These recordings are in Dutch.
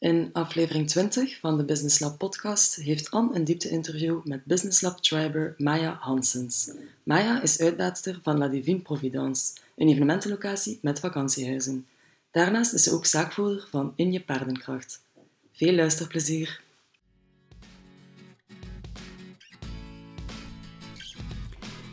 In aflevering 20 van de Business Lab podcast heeft Anne een diepte-interview met Business Lab triber Maya Hansens. Maya is uitbaatster van La Divine Providence, een evenementenlocatie met vakantiehuizen. Daarnaast is ze ook zaakvoerder van In Je Paardenkracht. Veel luisterplezier!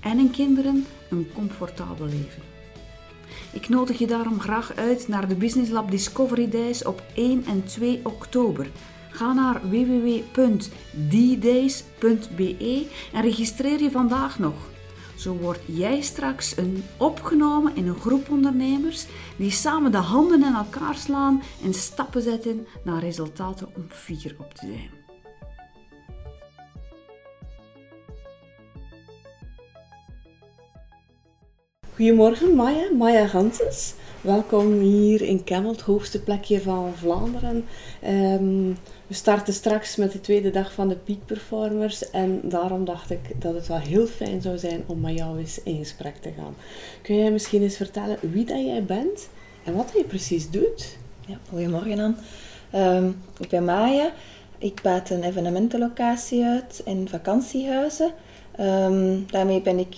en hun kinderen een comfortabel leven. Ik nodig je daarom graag uit naar de Business Lab Discovery Days op 1 en 2 oktober. Ga naar www.ddays.be en registreer je vandaag nog. Zo word jij straks een opgenomen in een groep ondernemers die samen de handen in elkaar slaan en stappen zetten naar resultaten om fier op te zijn. Goedemorgen Maya, Maya Gansens. Welkom hier in Kemmel, het hoogste plekje van Vlaanderen. Ehm, we starten straks met de tweede dag van de Peak Performers en daarom dacht ik dat het wel heel fijn zou zijn om met jou eens in gesprek te gaan. Kun jij misschien eens vertellen wie dat jij bent en wat je precies doet? Ja, goedemorgen dan. Um, ik ben Maya. Ik baat een evenementenlocatie uit in vakantiehuizen. Ehm, daarmee ben ik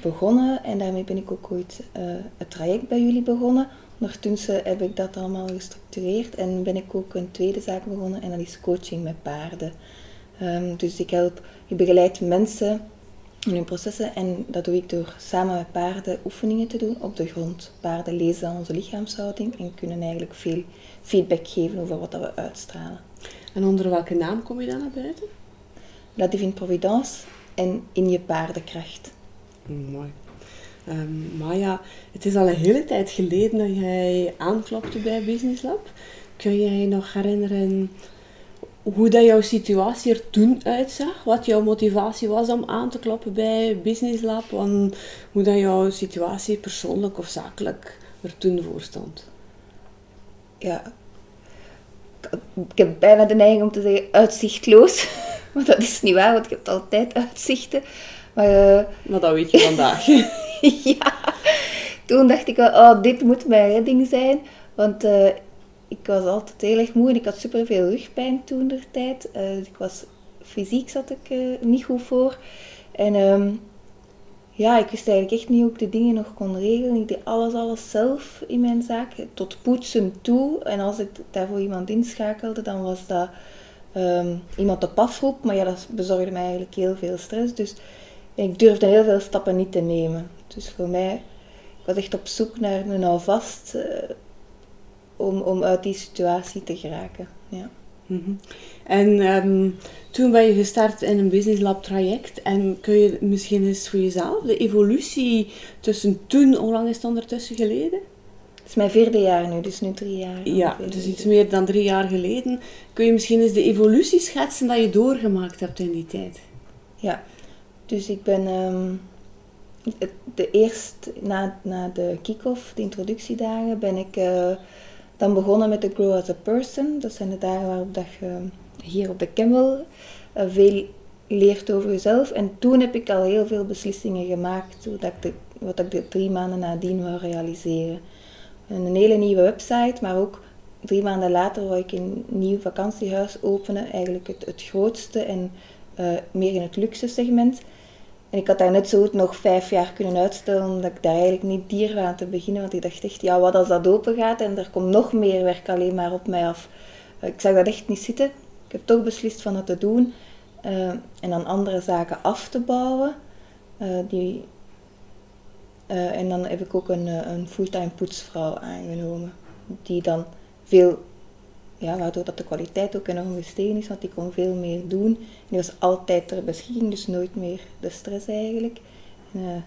begonnen en daarmee ben ik ook ooit uh, het traject bij jullie begonnen. Ondertussen heb ik dat allemaal gestructureerd en ben ik ook een tweede zaak begonnen en dat is coaching met paarden. Um, dus ik help, ik begeleid mensen in hun processen en dat doe ik door samen met paarden oefeningen te doen op de grond. Paarden lezen onze lichaamshouding en kunnen eigenlijk veel feedback geven over wat dat we uitstralen. En onder welke naam kom je dan naar buiten? La Divine Providence en In je paardenkracht. Mooi. Um, Maya, het is al een hele tijd geleden dat jij aanklopte bij Business Lab. Kun jij je nog herinneren hoe dat jouw situatie er toen uitzag? Wat jouw motivatie was om aan te kloppen bij Business Lab? En hoe dat jouw situatie persoonlijk of zakelijk er toen voor stond? Ja, ik heb bijna de neiging om te zeggen uitzichtloos. Maar dat is niet waar, want ik heb altijd uitzichten. Maar, uh, maar dat weet je vandaag. ja, toen dacht ik wel, oh, dit moet mijn redding zijn. Want uh, ik was altijd heel erg moe en ik had superveel rugpijn toen der tijd. Uh, ik was, fysiek zat ik niet goed voor. En um, ja, ik wist eigenlijk echt niet hoe ik de dingen nog kon regelen. Ik deed alles, alles zelf in mijn zaak, tot poetsen toe. En als ik daarvoor iemand inschakelde, dan was dat um, iemand op afroep. Maar ja, dat bezorgde mij eigenlijk heel veel stress. Dus ik durfde heel veel stappen niet te nemen. Dus voor mij, ik was echt op zoek naar een alvast uh, om, om uit die situatie te geraken. Ja. Mm -hmm. En um, toen ben je gestart in een Business Lab traject. En kun je misschien eens voor jezelf de evolutie tussen toen, hoe lang is het ondertussen geleden? Het is mijn vierde jaar nu, dus nu drie jaar. Ja, dus iets meer dan drie jaar geleden. Kun je misschien eens de evolutie schetsen dat je doorgemaakt hebt in die tijd? Ja, dus ik ben um, de eerst na, na de kick-off, de introductiedagen, ben ik uh, dan begonnen met de Grow as a Person. Dat zijn de dagen waarop dat je hier op de Campbell uh, veel leert over jezelf. En toen heb ik al heel veel beslissingen gemaakt, wat ik wat ik de drie maanden nadien wil realiseren. Een hele nieuwe website, maar ook drie maanden later wou ik een nieuw vakantiehuis openen. Eigenlijk het, het grootste en uh, meer in het luxe segment. En ik had daar net zo nog vijf jaar kunnen uitstellen dat ik daar eigenlijk niet dier aan te beginnen. Want ik dacht echt, ja, wat als dat open gaat en er komt nog meer werk alleen maar op mij af. Ik zag dat echt niet zitten. Ik heb toch beslist van het te doen. eh, en dan andere zaken af te bouwen. Eh, die, eh, en dan heb ik ook een, eh, een fulltime poetsvrouw aangenomen, die dan veel, ja, waardoor dat de kwaliteit ook enorm gestegen is, want die kon veel meer doen. En die was altijd ter beschikking, dus nooit meer de stress eigenlijk. En, eh,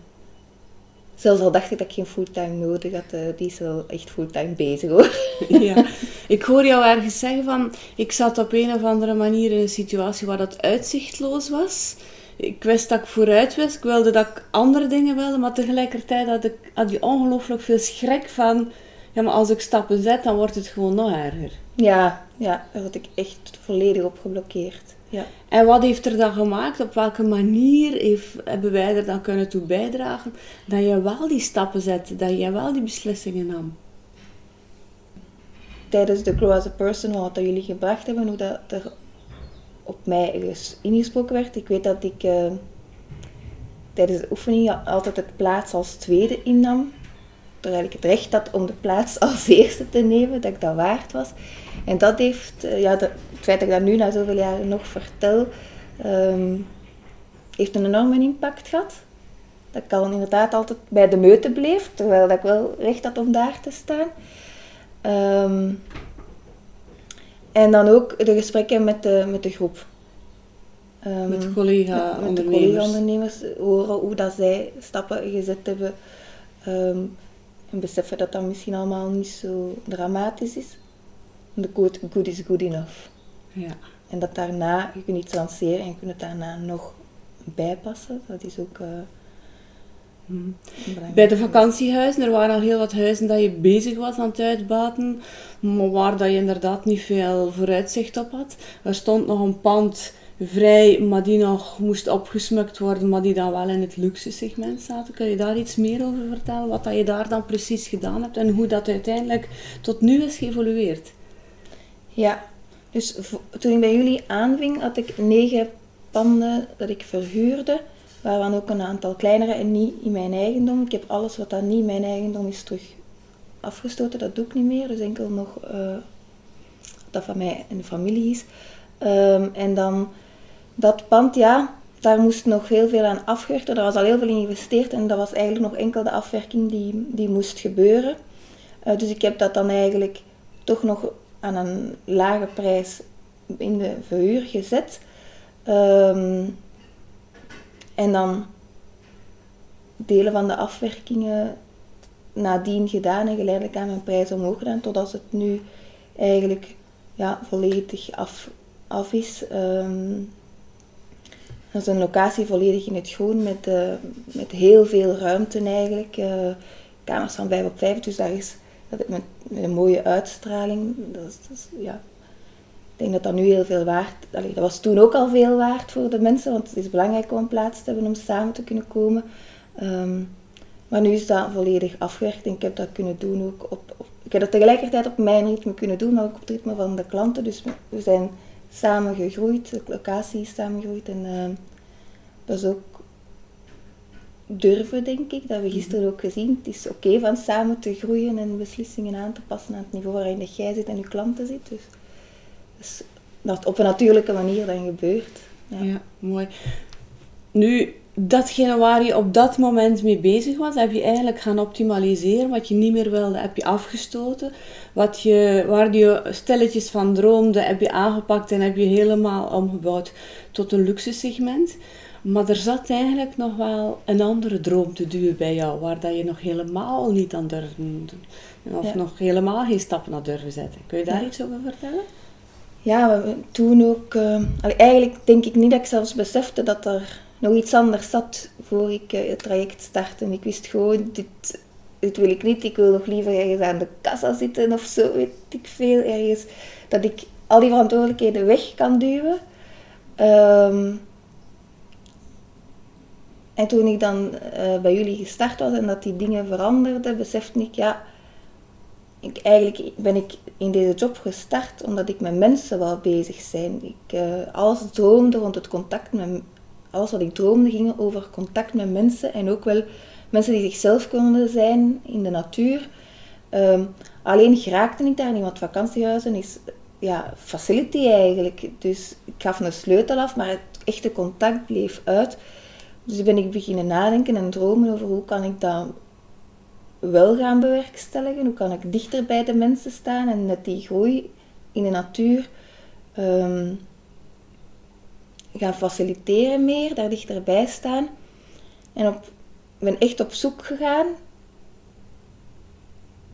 zelfs al dacht ik dat ik geen fulltime nodig had, eh, die is wel echt fulltime bezig hoor. Ja, ik hoor jou ergens zeggen van, ik zat op een of andere manier in een situatie waar dat uitzichtloos was. Ik wist dat ik vooruit wist, ik wilde dat ik andere dingen wilde, maar tegelijkertijd had ik had je ongelooflijk veel schrik van, ja maar als ik stappen zet, dan wordt het gewoon nog erger. Ja, ja, daar had ik echt volledig op geblokkeerd. Ja. En wat heeft er dan gemaakt, op welke manier heeft, hebben wij er dan kunnen toe bijdragen, dat je wel die stappen zette, dat je wel die beslissingen nam? Tijdens de Grow as a Person, wat dat jullie gebracht hebben, hoe dat er op mij ges- ingesproken werd. Ik weet dat ik eh, tijdens de oefening altijd het plaats als tweede innam. Terwijl ik het recht had om de plaats als eerste te nemen, dat ik dat waard was. En dat heeft, eh, ja, de- het feit dat ik dat nu na zoveel jaren nog vertel, ehm, heeft een enorme impact gehad. Dat ik al inderdaad altijd bij de meute bleef, terwijl dat ik wel recht had om daar te staan. Ehm, en dan ook de gesprekken met de, met de groep. Ehm, Met met de collega-ondernemers. collega-ondernemers horen hoe dat zij stappen gezet hebben. En beseffen dat dat misschien allemaal niet zo dramatisch is. De quote, good is good enough. Ja. En dat daarna, je kunt iets lanceren en je kunt het daarna nog bijpassen. Dat is ook belangrijk. Bij de vakantiehuizen, er waren al heel wat huizen dat je bezig was aan het uitbaten, maar waar dat je inderdaad niet veel vooruitzicht op had. Er stond nog een pand vrij, maar die nog moest opgesmukt worden, maar die dan wel in het luxe segment zaten. Kun je daar iets meer over vertellen, wat dat je daar dan precies gedaan hebt en hoe dat uiteindelijk tot nu is geëvolueerd? Ja, dus toen ik bij jullie aanving, had ik negen panden dat ik verhuurde, waarvan ook een aantal kleinere en niet in mijn eigendom. Ik heb alles wat dan niet mijn eigendom is terug afgestoten, dat doe ik niet meer, dus enkel nog eh, dat van mij en de familie is. Ehm, en dan dat pand, ja, daar moest nog heel veel aan afgewerkt. Er was al heel veel in geïnvesteerd en dat was eigenlijk nog enkel de afwerking die, die moest gebeuren. Eh, dus ik heb dat dan eigenlijk toch nog aan een lage prijs in de verhuur gezet. Ehm, en dan delen van de afwerkingen nadien gedaan en geleidelijk aan mijn prijs omhoog gedaan, totdat het nu eigenlijk ja, volledig af, af is. Ehm, dat is een locatie volledig in het groen met, eh, met heel veel ruimte eigenlijk. eh, kamers van 5 op 5, dus dat is dat met, een mooie uitstraling. Dat is, is- ja. Ik denk dat dat nu heel veel waard allee, Dat was toen ook al veel waard voor de mensen, want het is belangrijk om een plaats te hebben om samen te kunnen komen. Ehm, maar nu is dat volledig afgewerkt en ik heb dat kunnen doen ook op, Ik heb dat tegelijkertijd op mijn ritme kunnen doen, maar ook op het ritme van de klanten. Dus we zijn samen gegroeid, de locatie is samen gegroeid en ehm, dat is ook durven, denk ik. Dat hebben we gisteren ook gezien. Het is oké van samen te groeien en beslissingen aan te passen aan het niveau waarin dat jij zit en je klanten zit. Dus, dus dat op een natuurlijke manier dan gebeurt. Ja. Ja, mooi. Nu, datgene waar je op dat moment mee bezig was, heb je eigenlijk gaan optimaliseren. Wat je niet meer wilde, heb je afgestoten. Wat je, waar je stilletjes van droomde, heb je aangepakt en heb je helemaal omgebouwd tot een luxe segment. Maar er zat eigenlijk nog wel een andere droom te duwen bij jou, waar dat je nog helemaal niet aan durfde doen. Of Ja. nog helemaal geen stappen naar durven zetten. Kun je daar Ja. iets over vertellen? Ja, toen ook... eh, eigenlijk denk ik niet dat ik zelfs besefte dat er nog iets anders zat voor ik eh, het traject startte. Ik wist gewoon, dit, wil ik niet. Ik wil nog liever ergens aan de kassa zitten of zo, weet ik veel. Ergens dat ik al die verantwoordelijkheden weg kan duwen. Ehm, en toen ik dan eh, bij jullie gestart was en dat die dingen veranderden, besefte ik, ja, ik, eigenlijk ben ik in deze job gestart omdat ik met mensen wou bezig zijn. Ik, eh, alles droomde rond het contact met... Alles wat ik droomde ging over contact met mensen en ook wel mensen die zichzelf konden zijn in de natuur. Ehm, alleen geraakte ik daar niet, want vakantiehuizen is ja, facility eigenlijk. Dus ik gaf een sleutel af, maar het echte contact bleef uit. Dus ben ik beginnen nadenken en dromen over hoe kan ik dat wel gaan bewerkstelligen. Hoe kan ik dichter bij de mensen staan en met die groei in de natuur ehm, gaan faciliteren meer, daar dichterbij staan. En op, ben echt op zoek gegaan.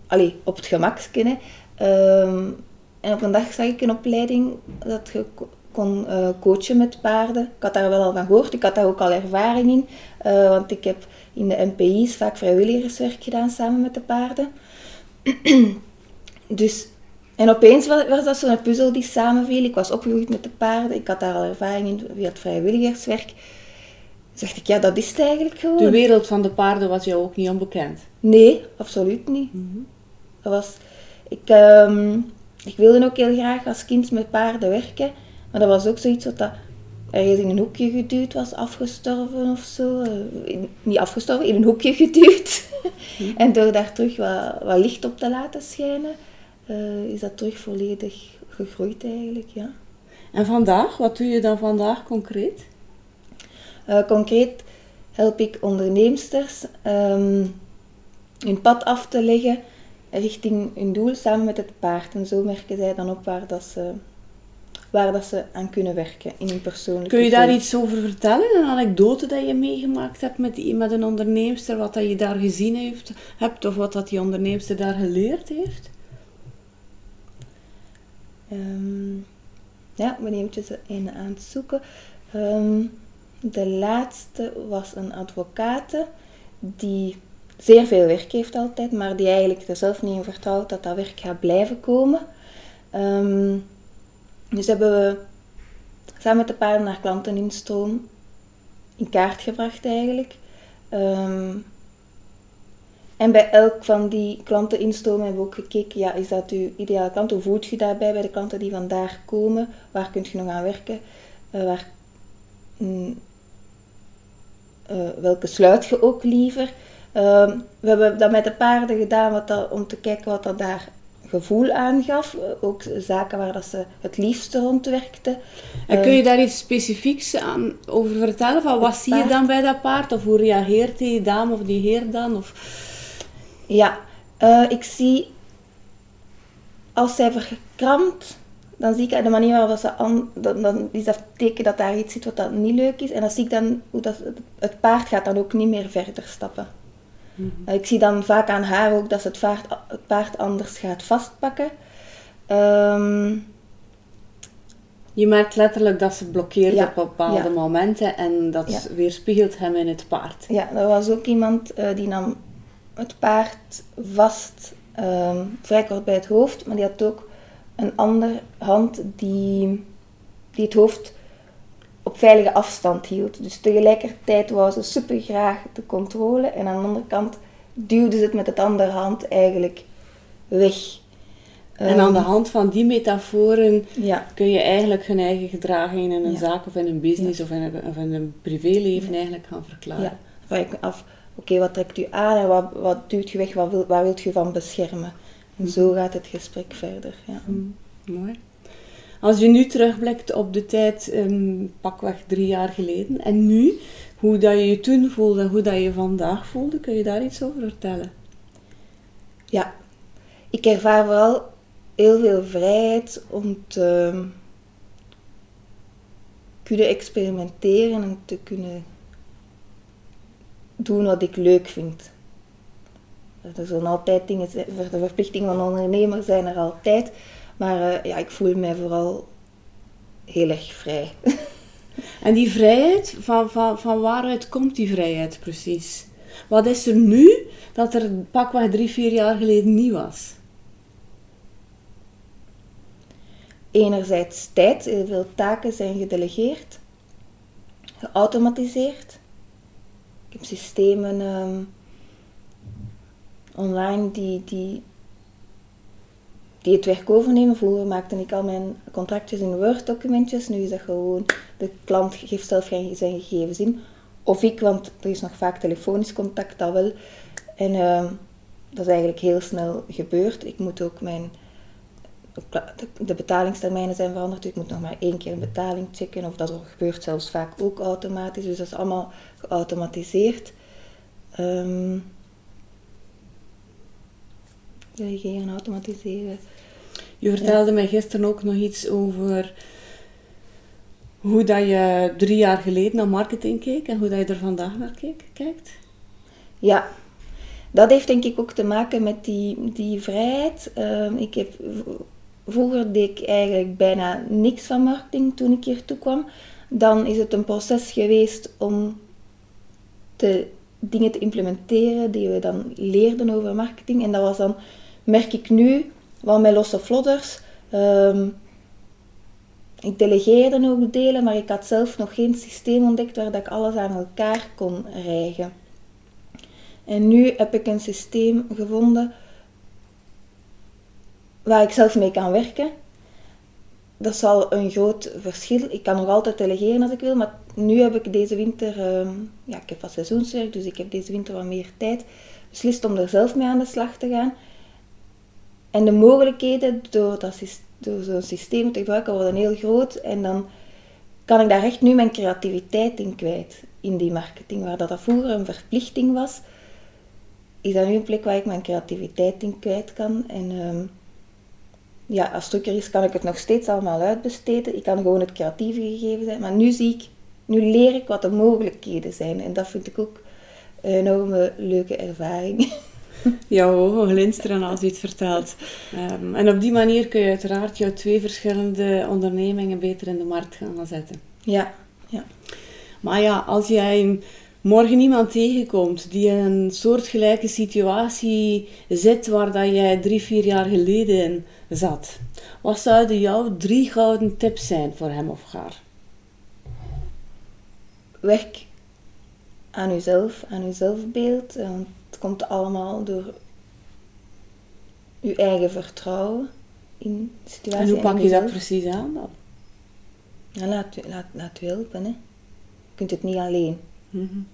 Allee, op het gemaksken. Ehm, en op een dag zag ik een opleiding dat je kon uh, coachen met paarden. Ik had daar wel al van gehoord, ik had daar ook al ervaring in. Uh, want ik heb in de NPI's vaak vrijwilligerswerk gedaan samen met de paarden. dus, en opeens was, was dat zo'n puzzel die samenviel. Ik was opgegroeid met de paarden, ik had daar al ervaring in via het vrijwilligerswerk. Zeg ik, ja, dat is het eigenlijk gewoon. De wereld van de paarden was jou ook niet onbekend? Nee, absoluut niet. Mhm. Dat was... Ik, um, ik wilde ook heel graag als kind met paarden werken. Maar dat was ook zoiets wat dat ergens in een hoekje geduwd was, afgestorven of zo. Eh, niet afgestorven, in een hoekje geduwd. Mhm. en door daar terug wat, wat, licht op te laten schijnen, uh, is dat terug volledig gegroeid eigenlijk, ja. En vandaag, wat doe je dan vandaag concreet? Uh, concreet help ik onderneemsters um, hun pad af te leggen richting hun doel samen met het paard. En zo merken zij dan op waar dat ze waar dat ze aan kunnen werken in hun persoonlijke Kun je daar iets over vertellen? Een anekdote dat je meegemaakt hebt met, met een onderneemster, wat dat je daar gezien heeft, hebt of wat dat die onderneemster daar geleerd heeft? Um, ja, ik ben eventjes een aan het zoeken. Ehm, de laatste was een advocate die zeer veel werk heeft altijd, maar die eigenlijk er zelf niet in vertrouwt dat dat werk gaat blijven komen. Um, dus hebben we samen met de paarden naar klanteninstroom in kaart gebracht eigenlijk. En bij elk van die klanteninstromen hebben we ook gekeken, ja, is dat uw ideale klant? Hoe voelt je daarbij bij de klanten die vandaag komen? Waar kunt je nog aan werken? Uh, waar, mm, uh, welke sluit je ook liever? Uh, we hebben dat met de paarden gedaan wat dat, om te kijken wat dat daar gevoel aangaf. Eh, ook zaken waar dat ze het liefste rondwerkte. En kun je daar iets specifieks aan over vertellen? Van wat zie je dan bij dat paard? Of hoe reageert die dame of die heer dan? Of... Ja, uh, ik zie als zij verkrampt, dan zie ik de manier waarop ze aan, dan, dan is dat teken dat daar iets zit wat dat niet leuk is. En dan zie ik dan hoe dat, het paard gaat dan ook niet meer verder stappen. Mhm. Ik zie dan vaak aan haar ook dat ze het paard, het paard anders gaat vastpakken. Um, je merkt letterlijk dat ze blokkeert op bepaalde momenten en dat ja. weerspiegelt hem in het paard. Ja, er was ook iemand uh, die nam het paard vast, um, vrij kort bij het hoofd, maar die had ook een andere hand die, die het hoofd op veilige afstand hield. Dus tegelijkertijd wou ze super graag de controle en aan de andere kant duwde ze het met het andere hand eigenlijk weg. En aan de ehm, hand van die metaforen ja. kun je eigenlijk hun eigen gedragingen in een zaak of in een business of, in een, of in een privéleven eigenlijk gaan verklaren. Ja, vraag ik af, oké, wat trekt u aan en wat, wat duwt je weg, wat wil, waar wilt je van beschermen? En zo gaat het gesprek verder. Ja. Mm, mooi. Als je nu terugblikt op de tijd, um, pakweg drie jaar geleden, en nu, hoe dat je je toen voelde en hoe dat je vandaag voelde, kun je daar iets over vertellen? Ja, ik ervaar vooral heel veel vrijheid om te kunnen experimenteren en te kunnen doen wat ik leuk vind. Er zullen altijd dingen zijn, de verplichtingen van ondernemer zijn er altijd. Maar uh, ja, ik voel mij vooral heel erg vrij. en die vrijheid, van, van, van waaruit komt die vrijheid precies? Wat is er nu dat er pakweg drie, vier jaar geleden niet was? Enerzijds tijd, veel taken zijn gedelegeerd, geautomatiseerd. Heb systemen um, online die, die die het werk overnemen. Vroeger maakte ik al mijn contractjes in Word-documentjes. Nu is dat gewoon, de klant geeft zelf zijn gegevens in. Of ik, want er is nog vaak telefonisch contact, dat wel. En uh, dat is eigenlijk heel snel gebeurd. Ik moet ook mijn de betalingstermijnen zijn veranderd. Dus ik moet nog maar één keer een betaling checken. Of dat gebeurt zelfs vaak ook automatisch. Dus dat is allemaal geautomatiseerd. Um, delegeren, automatiseren. Je vertelde mij gisteren ook nog iets over hoe dat je drie jaar geleden naar marketing keek en hoe dat je er vandaag naar keek, kijkt. Ja, dat heeft denk ik ook te maken met die, die vrijheid. Ehm, ik heb, vroeger deed ik eigenlijk bijna niks van marketing toen ik hier toe kwam. Dan is het een proces geweest om te, dingen te implementeren die we dan leerden over marketing. En dat was dan, merk ik nu, wel met losse vlodders. Um, ik delegeerde ook delen, maar ik had zelf nog geen systeem ontdekt waar dat ik alles aan elkaar kon rijgen. En nu heb ik een systeem gevonden waar ik zelf mee kan werken. Dat is al een groot verschil. Ik kan nog altijd delegeren als ik wil, maar nu heb ik deze winter, ehm, ja, ik heb wat seizoenswerk, dus ik heb deze winter wat meer tijd, beslist om er zelf mee aan de slag te gaan. En de mogelijkheden door, dat, door zo'n systeem te gebruiken worden heel groot en dan kan ik daar echt nu mijn creativiteit in kwijt, in die marketing. Waar dat, dat vroeger een verplichting was, is dat nu een plek waar ik mijn creativiteit in kwijt kan. En um, ja, als het drukker is, kan ik het nog steeds allemaal uitbesteden. Ik kan gewoon het creatieve gegeven zijn. Maar nu zie ik, nu leer ik wat de mogelijkheden zijn. En dat vind ik ook een enorme leuke ervaring. Jouw ogen glinsteren als je het vertelt. Um, en op die manier kun je uiteraard jouw twee verschillende ondernemingen beter in de markt gaan zetten. Ja, ja. Maar ja, als jij morgen iemand tegenkomt die in een soortgelijke situatie zit waar dat jij drie, vier jaar geleden zat, wat zouden jouw drie gouden tips zijn voor hem of haar? Werk aan uzelf, aan uw zelfbeeld. Want het komt allemaal door uw eigen vertrouwen in de situatie. En hoe pak je dat precies aan dan? Ja, laat, laat, laat u helpen. Hè. Je kunt het niet alleen. Mm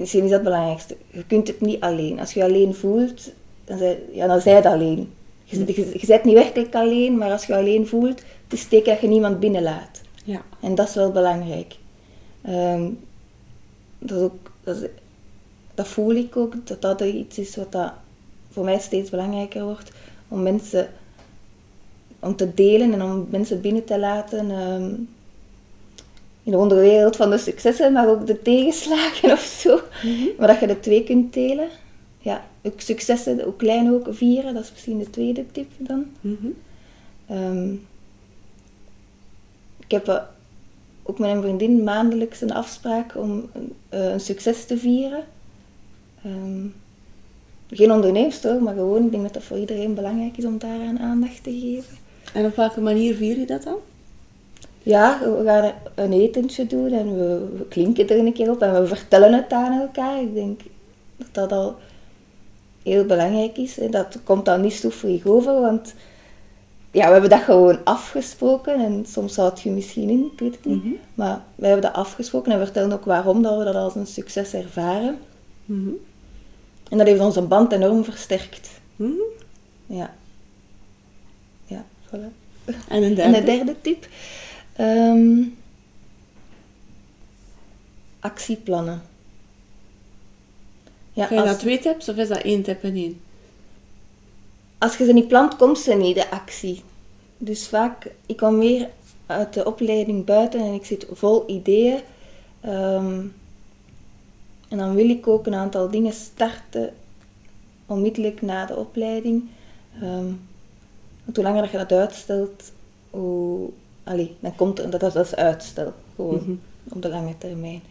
Misschien is dat het belangrijkste. Je kunt het niet alleen. Als je je alleen voelt, dan zij, ja, dan zij het alleen. Je, je, je bent niet werkelijk alleen, maar als je je alleen voelt, het is teken dat je niemand binnenlaat. Ja. En dat is wel belangrijk. Um, dat, ook, dat, dat, voel ik ook, dat dat iets is wat dat voor mij steeds belangrijker wordt. Om mensen om te delen en om mensen binnen te laten. Um, in de onderwereld van de successen, maar ook de tegenslagen of zo. Mhm. Maar dat je de twee kunt delen. Ja, ook successen, ook klein ook, vieren. Dat is misschien de tweede tip dan. Mhm. Ehm, ik heb ook met een vriendin maandelijks een afspraak om uh, een succes te vieren. Um, geen onderneemster, maar gewoon, ik denk dat dat voor iedereen belangrijk is om daaraan aandacht te geven. En op welke manier vier je dat dan? Ja, we gaan een etentje doen en we, we, klinken er een keer op en we vertellen het aan elkaar. Ik denk dat dat al heel belangrijk is. En dat komt dan niet stoefig over, want ja, we hebben dat gewoon afgesproken. En soms houdt je misschien in, ik weet het niet. Mhm. Maar we hebben dat afgesproken en we vertellen ook waarom dat we dat als een succes ervaren. Mhm. En dat heeft onze band enorm versterkt. Mhm. Ja. Ja, voilà. En een derde? En de derde tip Um, actieplannen. Ja, Zijn dat twee tips of is dat één tip en één? Als je ze niet plant, komt ze niet, de actie. Dus vaak, ik kom weer uit de opleiding buiten en ik zit vol ideeën. Um, en dan wil ik ook een aantal dingen starten onmiddellijk na de opleiding. Um, want hoe langer dat je dat uitstelt, hoe allee, dan komt er, dat, dat is uitstel, gewoon, mhm. op de lange termijn.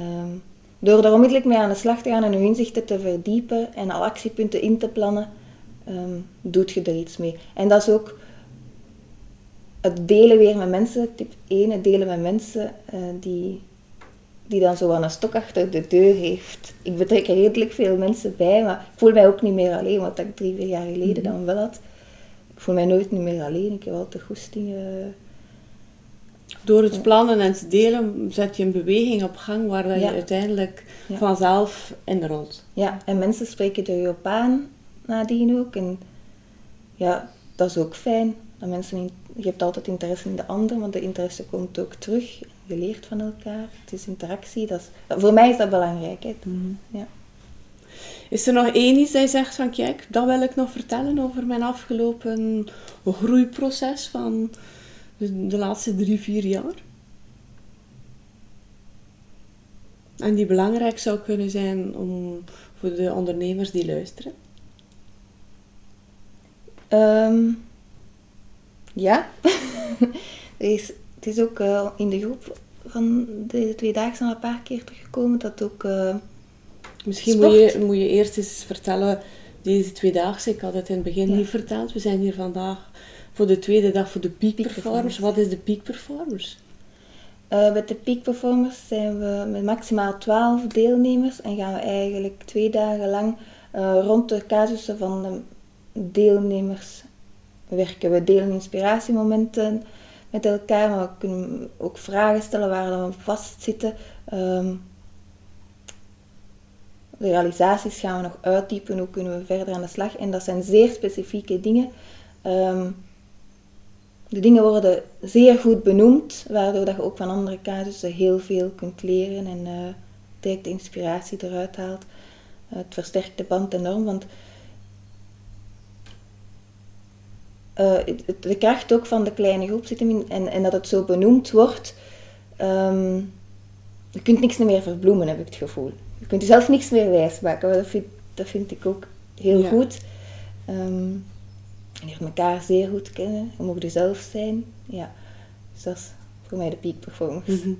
Um, door er onmiddellijk mee aan de slag te gaan en je inzichten te verdiepen en al actiepunten in te plannen, um, doet je er iets mee. En dat is ook het delen weer met mensen, tip 1, het delen met mensen uh, die, die dan zo aan een stok achter de deur heeft. Ik betrek er redelijk veel mensen bij, maar ik voel mij ook niet meer alleen, wat ik drie, vier jaar geleden mhm. dan wel had. Ik voel mij nooit niet meer alleen, ik heb altijd goestingen door het plannen en te delen zet je een beweging op gang waar je uiteindelijk ja. vanzelf inrolt. Ja, en mensen spreken er je op aan nadien ook. En ja, dat is ook fijn. Dat mensen in- je hebt altijd interesse in de ander, want de interesse komt ook terug. Je leert van elkaar. Het is interactie. Dat is, voor mij is dat belangrijk. Hè. Ja. Is er nog één iets dat je zegt van kijk, dat wil ik nog vertellen over mijn afgelopen groeiproces van de, de laatste drie, vier jaar? En die belangrijk zou kunnen zijn om, voor de ondernemers die luisteren. Ehm, ja. er is, het is ook eh, in de groep van deze twee dagen al een paar keer teruggekomen dat ook... eh, Misschien Sport. moet je, moet je eerst eens vertellen, deze tweedaagse, ik had het in het begin Ja. niet verteld, we zijn hier vandaag voor de tweede dag voor de Peak, Peak Performers. Performers. Wat is de Peak Performers? Eh, met de Peak Performers zijn we met maximaal 12 deelnemers en gaan we eigenlijk twee dagen lang eh, rond de casussen van de deelnemers werken. We delen inspiratiemomenten met elkaar, maar we kunnen ook vragen stellen waar we vastzitten. Ehm, de realisaties gaan we nog uitdiepen, hoe kunnen we verder aan de slag. En dat zijn zeer specifieke dingen. Ehm, de dingen worden zeer goed benoemd, waardoor dat je ook van andere casussen heel veel kunt leren en eh direct de inspiratie eruit haalt. Eh, het versterkt de band enorm, want eh, de kracht ook van de kleine groep zit hem in en, en dat het zo benoemd wordt. ehm, je kunt niks meer verbloemen, heb ik het gevoel. Je kunt jezelf niks meer wijsmaken, maar dat vind, dat vind ik ook heel Ja. goed. Ehm, je leert elkaar zeer goed kennen. Je mag jezelf zijn. Ja. Dus dat is voor mij de peak performance. Mhm.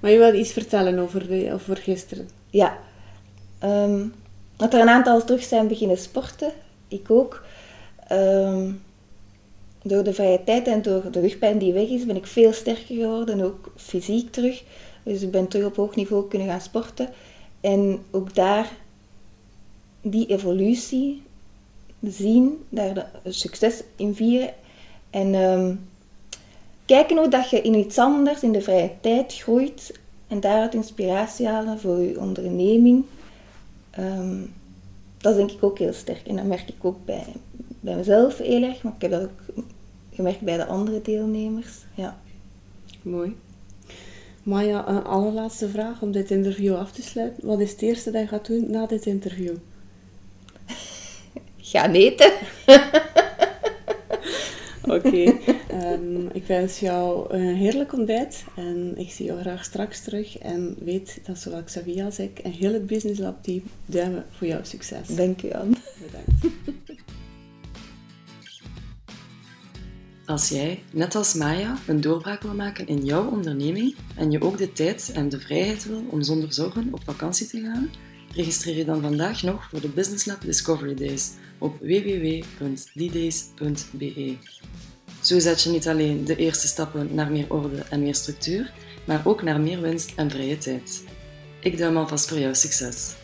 Maar je wilde iets vertellen over, de, over gisteren. Ja. Ehm, dat er een aantal terug zijn beginnen sporten. Ik ook. Ehm, door de vrije tijd en door de rugpijn die weg is, ben ik veel sterker geworden. Ook fysiek terug. Dus ik ben terug op hoog niveau kunnen gaan sporten. En ook daar die evolutie zien, daar de succes in vieren. En ehm, kijken hoe dat je in iets anders in de vrije tijd groeit en daaruit inspiratie halen voor je onderneming. Ehm, dat denk ik ook heel sterk. En dat merk ik ook bij, bij mezelf heel erg, maar ik heb dat ook gemerkt bij de andere deelnemers. Ja. Mooi. Maya, een allerlaatste vraag om dit interview af te sluiten. Wat is het eerste dat je gaat doen na dit interview? Ga eten. Oké, ehm, ik wens jou een heerlijk ontbijt en ik zie jou graag straks terug. En weet dat zowel Xavier als ik en heel het Business Lab team duimen voor jouw succes. Dank u aan. Bedankt. Als jij, net als Maya, een doorbraak wil maken in jouw onderneming en je ook de tijd en de vrijheid wil om zonder zorgen op vakantie te gaan, registreer je dan vandaag nog voor de Business Lab Discovery Days op www.ddays.be. Zo zet je niet alleen de eerste stappen naar meer orde en meer structuur, maar ook naar meer winst en vrije tijd. Ik duim alvast voor jouw succes.